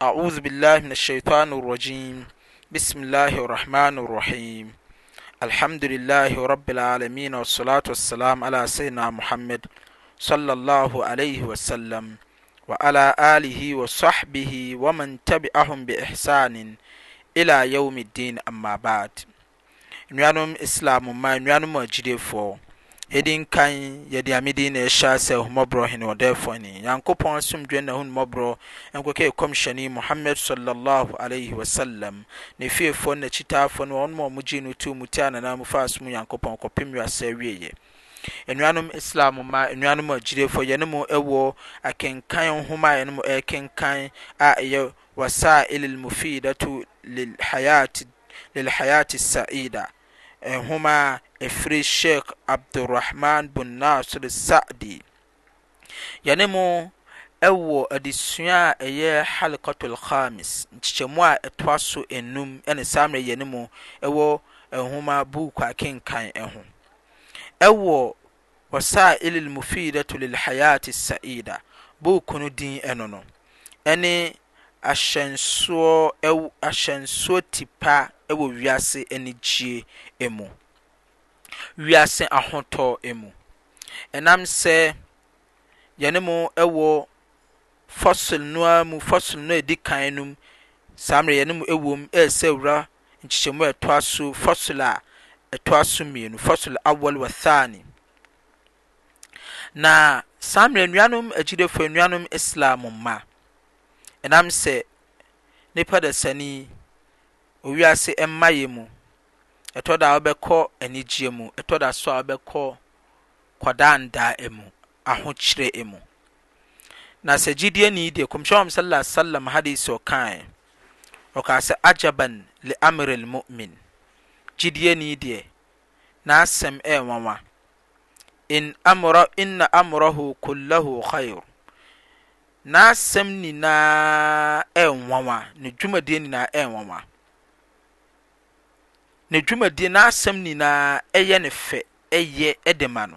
أعوذ بالله من الشيطان الرجيم بسم الله الرحمن الرحيم الحمد لله رب العالمين والصلاة والسلام على سيدنا محمد صلى الله عليه وسلم وعلى آله وصحبه ومن تبعهم بإحسان إلى يوم الدين أما بعد Nuanom Islam mma, anuanom agyidiefoɔ, yɛdi nkan yɛ deɛ Nyame din na ɛhyɛ asɛ Ahummɔborɔ Hene, Ɔdɛɛfoɔ Ni, Nyankopɔn asomdwoeɛ ne n'ahummɔborɔ nkɔka Ɛkɔmhyɛni Muhammad Sallallahu Alaihi Wasallam, n'efiefoɔ ne n'akyitaafoɔ ne wɔnom a wɔgyee no too mu tiaa n'anan mu faa som Nyankopɔn kɔpem wiase awieɛ. Anuanom Islam mma, anuanom agyidiefoɔ, yɛne mo wɔ akenkan nhoma a yɛne mo ɛrekenkan a ɛyɛ Wasaa'il al-Mufiidatu lil-Hayaati lil-Hayaati As-Sa'iida, Nhoma a ɛfiri Sheikh Abdul-Rahmaan bin Naasir Al-Sa'di. Yɛne mo wɔ adesua a ɛyɛ Halqatul Khaamis, nkyekyɛmu a ɛtoa so nnum, ɛne saa mmerɛ yi yɛne mo wɔ Nhoma Buuku Akenkan ho. Ɛwɔ Wasaa'ilil Mufiidatu lil Hayaati Sa'iida, buuku no din ɛno no, ɛne Ahyɛnsoɔ ɛw Ahyɛnsoɔ Tipa wɔ Wiase Anigyie mu, Wiase Ahotɔ mu. Ɛnam sɛ yɛne mo wɔ fossil no ara mu fossil no a edi kan no mu saa mmerɛ yɛne mo wɔ mu resɛ wura nkyekyɛmu a ɛtoa so fossil a ɛtoa so mmienu fossil awal wa thani na saa mmerɛ nnuanom agyidefo nnuanom Islam mma ɛnam sɛ nipa dasani owiase mma yɛ mu ɛtɔ da a wobɛkɔ anigyeɛ mu ɛtɔ da so a wobɛkɔ kɔdaa ndaa mu ahokyerɛ mu. Na sɛ gyidieni deɛ, Kɔmhyɛni Muhammad sallallahu alaihi wasallam hadith a ɔkaeɛ, ɔkaa sɛ, Ajaban li amril mu'min, gyidieni deɛ, n'asɛm yɛ nwanwa. In amra, inna amrahu kullahu khair, n'asɛm nyinaa yɛ nwanwa, ne dwumadie nyinaa yɛ nwanwa. Ne dwumadie, n'asɛm nyinaa yɛ ne fɛ, ɛyɛ de ma no.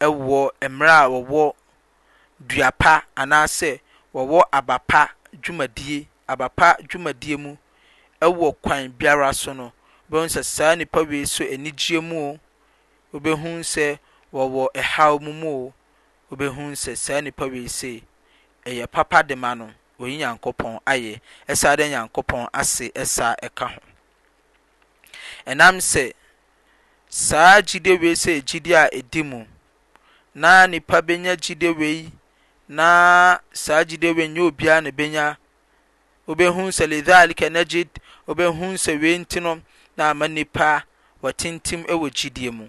wɔ mmerɛ a wɔwɔ dua pa anaa sɛ wɔwɔ aba pa dwumadie, aba pa dwumadie mu wɔ kwan biara so no, wobɛhu sɛ saa nnipa wei nso anigyeɛ mu o, wobɛhu sɛ wɔwɔ ɛhaw mu mu o, wobɛhu sɛ saa nnipa wei sei, ɛyɛ papa de ma no, wɔyi Nyankopɔn ayɛ, ɛsaa dɛ Nyankopɔn ase ɛsaa ɛka ho. Ɛnam sɛ saa gyidie wei sɛ gyidie a ɛdi mu na nipa bɛnya gyidie wei na saa gyidie wei nyɛ obiara na ɛbɛnya wobɛhu sɛ lidhalika najid wobɛhu sɛ wei nti no na ama nipa wɔtintim wɔ gyidie mu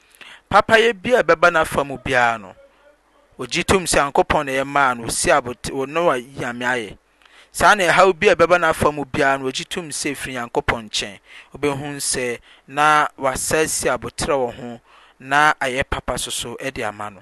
Papayɛ biara a ɛbɛba n'afa mu biara no, ogye tom sɛ Nyankopɔn na ɛyɛ maa no, osi abotare, wɔ Noa Nyame ayɛ. Saa na ɛhaw biara a ɛbɛba n'afa mu biara no, ogye tom sɛ efiri Nyankopɔn nkyɛn. Obehu sɛ na wasa asi abotare wɔ ho na ayɛ papa soso de ama no.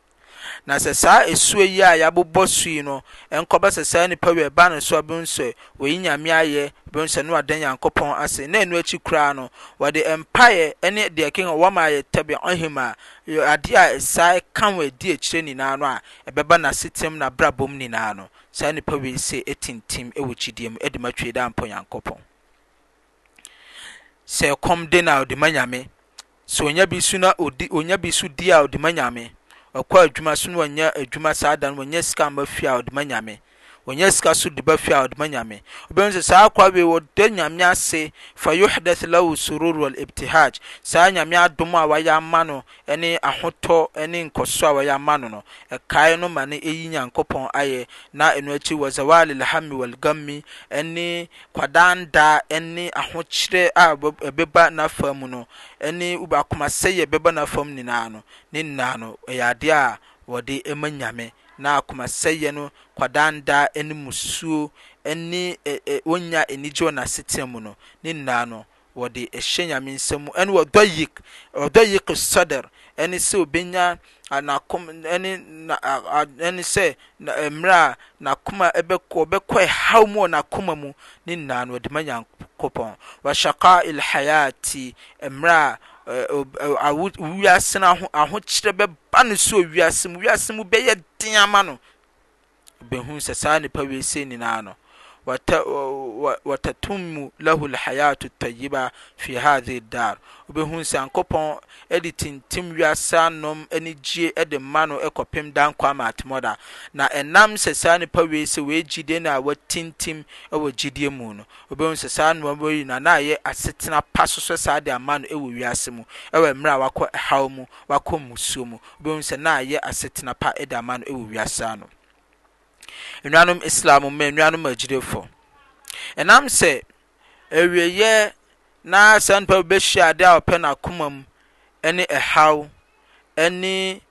Na sɛ saa esuo yi a yabobɔ su yi no nkɔba sɛ saa nipa wei ɛba ne so a bɛhu sɛ wayi Nyame ayɛ, bɛhu sɛ ne wada Nyankopɔn ase, na ɛno akyi koraa no wɔde mpaeɛ ne deɛ ɛkeka ho wɔma ayɛ tabi'ihim a, adeɛ a ɛsae ka wɔn ɛdi akyire nyinaa no a ɛbɛba n'aseteam n'abrabɔm nyinaa no, saa nipa wei se atintim wɔ gyidie mu de ma Tweedaampɔnyankopɔn. Sɛ ɛkɔm de no a ɔde ma Nyame, So onya bi so na odi onya bi so di a ɔde ma nyame ɔkɔ adwuma so na wanya adwuma saa da no wanya sika ma fie a ɔde ma nyame wanya sika so de ba fie a ɔde ma nyame wobɛhu sɛ saa akwa wei wɔda nyame ase fa yuhdath lahu surur wal ibtihaj saa nyame adom a wayɛ ama no ne ahotɔ ne nkɔso a wayɛ ama no no ɛkae no ma no ɛyi nyankopɔn ayɛ na ɛno akyi wɔ zawal alhammi wal gammi ne kwadaa nda ne ahokyerɛ a ɛbɛba n'afa mu no ne akomasɛeɛ a ɛbɛba n'afa mu nyinaa no, ne nyinaa no, ɛyɛ adeɛ a wɔde ma Nyame. Na akomasɛeɛ no, kwadaa nda ne mmusuo ne ɔnnya anigyeɛ wɔ n'asetena mu no, ne nyinaa no, wɔde hyɛ Nyame nsa mu ɛne wɔ dɔyik dɔyik sadr ɛne sɛ obenya n'akoma ɛne na ɛne sɛ mmerɛ a n'akoma ɛbɛkɔ ɔbɛkɔ ɛhaw mu wɔ n'akoma mu ne nyinaa no wɔde ma Nyankopɔn wɔ shaka il hayati mmerɛ a awo wiase no ahokyerɛ bɛba no so wɔ wiase mu wiase mu bɛyɛ den ama no. bɛhu sɛ saa nnipa wei sei nyinaa no wɔtatumu lahul hayatu tayyiba fi hadhi dar wobɛhu sɛ ankopɔn de tintim wiase anom anigyie de ma no kɔpem da nkwa ma atemɔda na ɛnam sɛ saa nnipa wei sɛ wei gyidie no a watintim wɔ gyidie mu no wobɛhu sɛ saa nnoɔma yi na na ayɛ asetena pa so sɛ saa de ama no wɔ wiase mu ɛwɔ mmerɛ a wakɔ ɛhaw mu wakɔ musuo mu Wobɛhu sɛ na ayɛ asetena pa de ama no wɔ wiase ano. Anuanom Islam mma, anuanom agyidefo, ɛnam sɛ awieyɛ na saa nipa bi bɛhyia ade a ɔpɛ n'akoma mu ne ɛhaw ne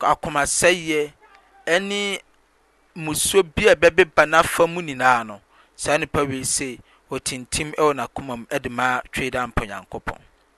akomasɛeɛ ne musuo bi a ɛbɛbeba n'afa mu nyinaa no, saa nipa wei se wɔtintim wɔ n'akoma mu de ma Tweedampɔ Nyankopɔn.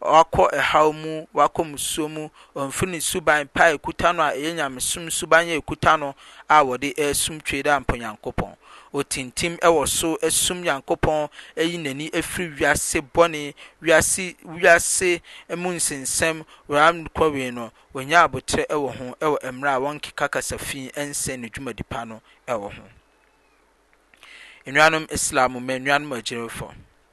Ɔakɔ haw mu, ɔakɔ musuo mu, ɔmmfiri ne suban pa a ɛkuta no a ɛyɛ nyamesom suban a ɛkuta no a wɔde resum twee dɛ ampa Onyankopɔn. Ɔtintim wɔ so sum Nyankopɔn, ayi n'ani afiri wiase bɔne, wiase wiase mu nsensɛm, wɛam kɔ wee no, ɔnya aboterɛ wɔ ho wɔ mmerɛ a wɔnkeka kasa fi nsɛe ne dwumadi pa no wɔ ho. Anuanom Islam mma, anuanom agyirefɔ.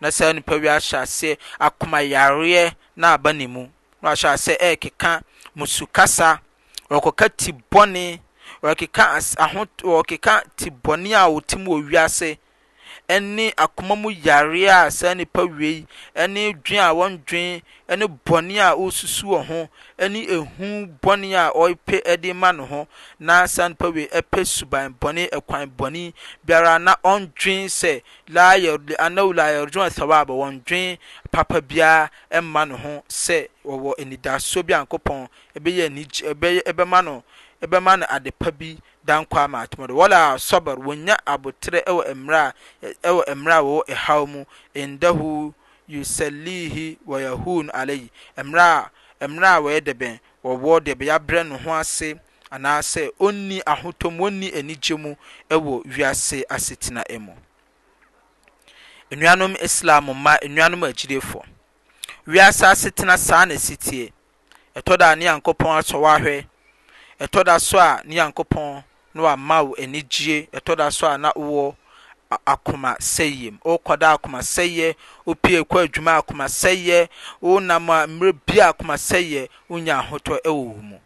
na saa nipa wei ahyɛ aseɛ akoma yareɛ no aba ne mu, na wahyɛ aseɛ ɛrekeka musu kasa, ɔrekɔka ti bɔne, ɔrekeka as aho ɔrekeka ti bɔne a ɔte mu wɔ wiase ɛne akoma mu yareɛ a saa nipa wei ɛne dwen a wɔndwen ɛne bɔne a ɔresusu wɔ ho ɛne ehu bɔne a ɔrepɛ ɛde ma ne ho na saa nipa wei ɛpɛ suban bɔne ɛkwan bɔne biara na ɔndwen sɛ laa yɛr li annahu laa yɛrjun thawab, wɔndwen papa biara mma no ho sɛ wɔwɔ anidasoɔ bi a Nyankopɔn bɛyɛ anigye bɛyɛ bɛma no bɛma no ade pa bi dankwa ama atɔmɔdɔ, wala sabr, wɔnnya aboterɛ wɔ mmerɛ a wɔ mmerɛ a wɔwɔ ɛhaw mu, indahu yusallihi wa yahuunu alayhi, mmerɛ a mmerɛ a wɔyɛ dɛbɛn wɔwɔ deɛ ɛbɛyɛ abrɛ ne ho ase anaasɛ onni ahotɔ mu, onni anigye mu wɔ wiase asetena mu. Anuanom Islam mma, anuanom agyidefo, wiase asetena saa na esi tie. Ɛtɔ da a ne Nyankopɔn asɔ w'ahwɛ, ɛtɔ da so a ne Nyankopɔn na wama wo anigye, ɛtɔ da so a na wowɔ akoma sɛyɛ mu, wokɔda akoma sɛyɛ, wopie kɔ adwuma akoma sɛyɛ, wonam a mmerɛ bi akoma sɛyɛ, wonya ahotɔ wɔ wo mu.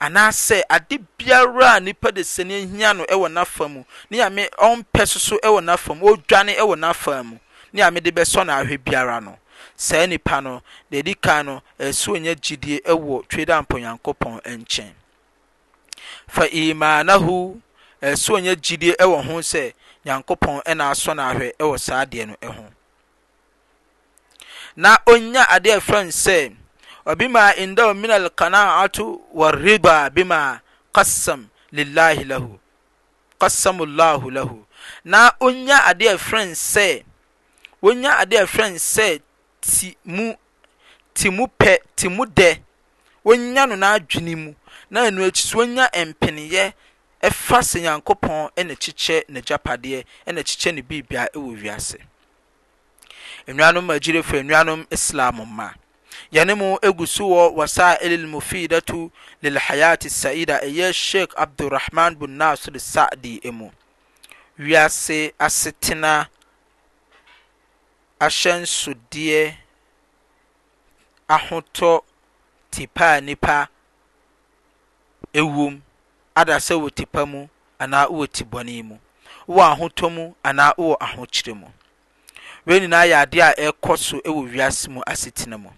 anaasɛ ade biara a nipa desani hia no wɔ n'afa mu, ne a me ɔmpɛ so so wɔ n'afa mu, odwane wɔ n'afa mu, ne a mede bɛsɔ no ahwɛ biara no, saa nipa no, deɛ ɛdi kan no, ɛsɛ sɛ ɔnya gyidie wɔ Twedampɔ Nyankopɔn nkyɛn. Fa imaanahu, ɛsɛ sɛ ɔnya gyidie wɔ ho sɛ Nyankopɔn na asɔ no ahwɛ wɔ saa adeɛ no ho. na ɔnya adeɛ a ɛfrɛ no sɛ ɔbima indahu min alkanaatu warida bima kasam lillahi lahu kasamu llahu lahu na ɔnya adeɛ a ɛfrɛ no sɛ wɔnya adeɛ a ɛfrɛ no sɛ ti mu ti mu pɛ ti mu dɛ wɔnya no n'adwene mu na ɛno akyi so wɔnya mpeneeɛ ɛfa sɛ nyankopɔn ɛna kyekyɛ n'agyapadeɛ ɛna kyekyɛ ne biribia ɛwɔ wiase Enuanom agyirefo, enuanom Islam mma, yɛne mo egu so wɔ Wasaa'il al-Mufidatu lil-Hayat al-Sa'ida a ɛyɛ Sheikh Abdul Rahman bin Nasir al-Sa'di mu, Wiase Asetena Ahyɛnsodeɛ Ahotɔ Tipaanipa Ɛwom, ada sɛ wowɔ ti pa mu anaa wowɔ ti bɔne mu, wowɔ ahotɔ mu anaa wowɔ ahokyere mu. Wei nyinaa yɛ adeɛ a ɛrekɔ so wɔ wiase mu asetena mu.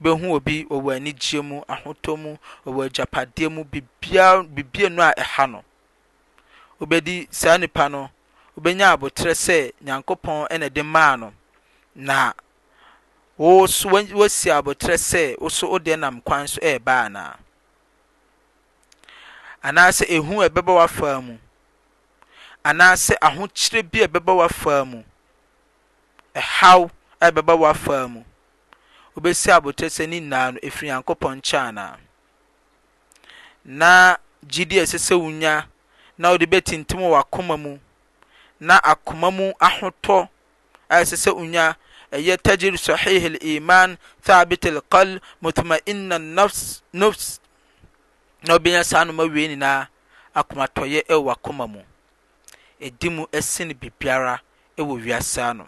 Wobɛhu obi wɔ wɔ anigyeɛ mu, ahotɔ mu, wɔ wɔ agyapadeɛ mu, biribiara, biribiara nu a ɛha no. Wobɛdi saa nipa no, wobɛnya aboterɛ sɛ Nyankopɔn na ɛde maa no, na Wo so woasi aboterɛ sɛ wo so wo deɛ nam kwan so reba anaa? Anaasɛ ehu a ɛbɛba w'afa mu? Anaasɛ ahokyerɛ bi a ɛbɛba w'afa mu? Ɛhaw a ɛbɛba w'afa mu? Wobɛsi aboterɛ sɛ ne nyinaa no ɛfiri Nyankopɔn nkyɛn anaa? Na gyidi a ɛsɛ sɛ wonya na wode bɛtintim wɔ w'akoma mu na akoma mu ahotɔ a ɛsɛ sɛ onya, ɛyɛ tajir sahih al-iman, thabit al-qal, mutma'inn an-nafs, nufs, na obenya saa noma wei nyinaa, akomatɔyɛ wɔ wakoma mu. Ɛdi mu sen bibiara wɔ wiase ano.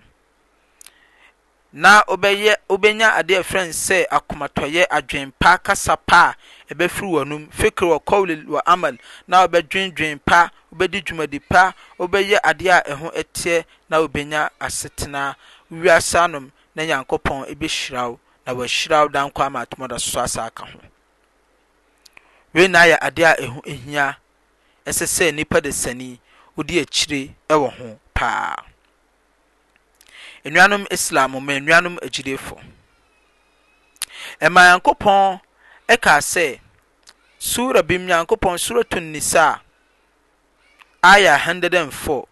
Na obɛyɛ, obenya ade a ɛfrɛ no sɛ akomatɔyɛ, adwen pa, kasa pa a ɛbɛfiri w'anum, fikr wa qawl wa amal, na obɛdwendwen pa, obɛdi dwumadi pa, obɛyɛ adeɛ a ɛho ɛteɛ, na wobenya asetsena wiase anom na Nyankopɔn behyira wo na Ɔahyira wo da nkwa ama atomɔda so so asan akã ho. Wei nyina yɛ ade a ɛho hia, ɛsɛ sɛ nipa desani odi akyire wɔ ho paa. Anuanom Islam ma anuanom agyidefo. Ɛma Nyankopɔn ɛkaa sɛ, Suura bi mu Nyankopɔn, Suratun Nisaa, Ayah 104,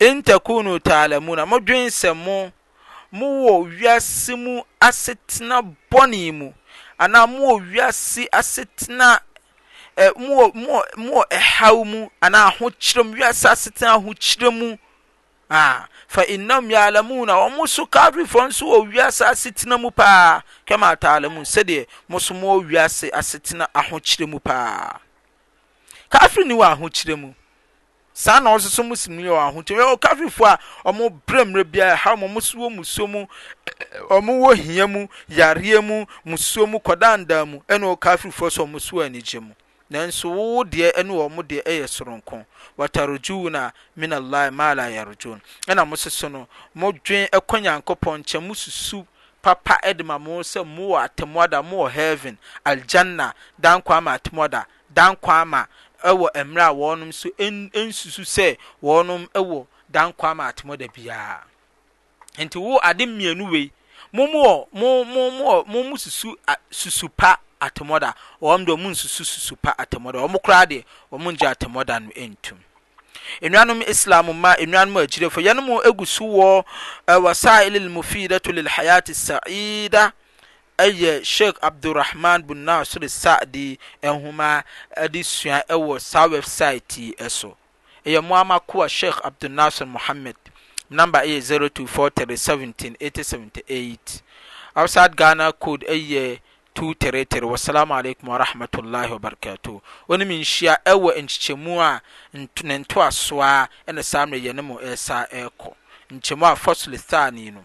In takunu ta'lamuna, modwen sɛ mo, mowɔ wiase mu asetena bɔne mu, anaa mowɔ wiase asetena ɛ mowɔ mowɔ mowɔ ɛhaw mu anaa ahokyerɛ mu wiase asetena ahokyerɛ mu a fa innam ya'lamuna wɔn mo so kafirfoɔ nso wɔ wiase asetena mu paa kama ta'lamun sɛdeɛ mo so mowɔ wiase asetena ahokyerɛ mu paa kafiri ni wɔ ahokyerɛ mu Saa na wɔn nso wɔsi mu yɛ wɔn ahotew. Yɛwɔ Kafirfo a wɔbrɛ mmere biara, ɛhaw wɔn, wɔsow wɔn musuo mu, wɔwɔ hia mu, yareɛ mu, musuo mu, kɔdaandaa mu, ɛne wɔ Kafirfoɔ nso wɔn so wɔ anigye mu. Nanso wo deɛ ɛne wɔn deɛ yɛ soronko. Watarjuuna min Allahi maa laa yarjuun. Ɛna mososo no, modwen kɔ Nyankopɔn nkyɛn, mosusu papa de ma mo ho sɛ mowɔ atemmuada, mowɔ Heaven, Al-Jannah, Daankwaa ma atemmuada, Daankwamma wɔ mmerɛ a wɔnom nso nsusu sɛ wɔnom wɔ Daankwamma atemɔda biara. Enti wo ade mmienu wei, mo mo wɔ mo mo mo wɔ mo mo susu susu pa atemɔda, wɔnom deɛ wɔn nsusu susu pa atemɔda, wɔn koraa deɛ wɔn ngye atemɔda no ntum. Enuanom Islam mma, enuanom agyirefo, yɛnom egu so wɔ Wasail al-Mufidatu lil-Hayati Sa'ida Yɛ Sheikh Abdulrahman Bun Nasir Sa'di nhoma adesua wɔ saa wɛbsaet yi so. Yɛ mo ara m'akoa Sheikh Abdul Nasir Mohammed. Me number yɛ 0243 17 80 78. Outside Ghana code yɛ 233. Wassalamualaikum warahmatullahi wabarakatuh. Wo ne me nhyia wɔ nkyekyɛmu a ne ntoasoɔ ara na saa mmerɛ yɛne mo resa rekɔ. Nkyɛmu a Fasl Thani no.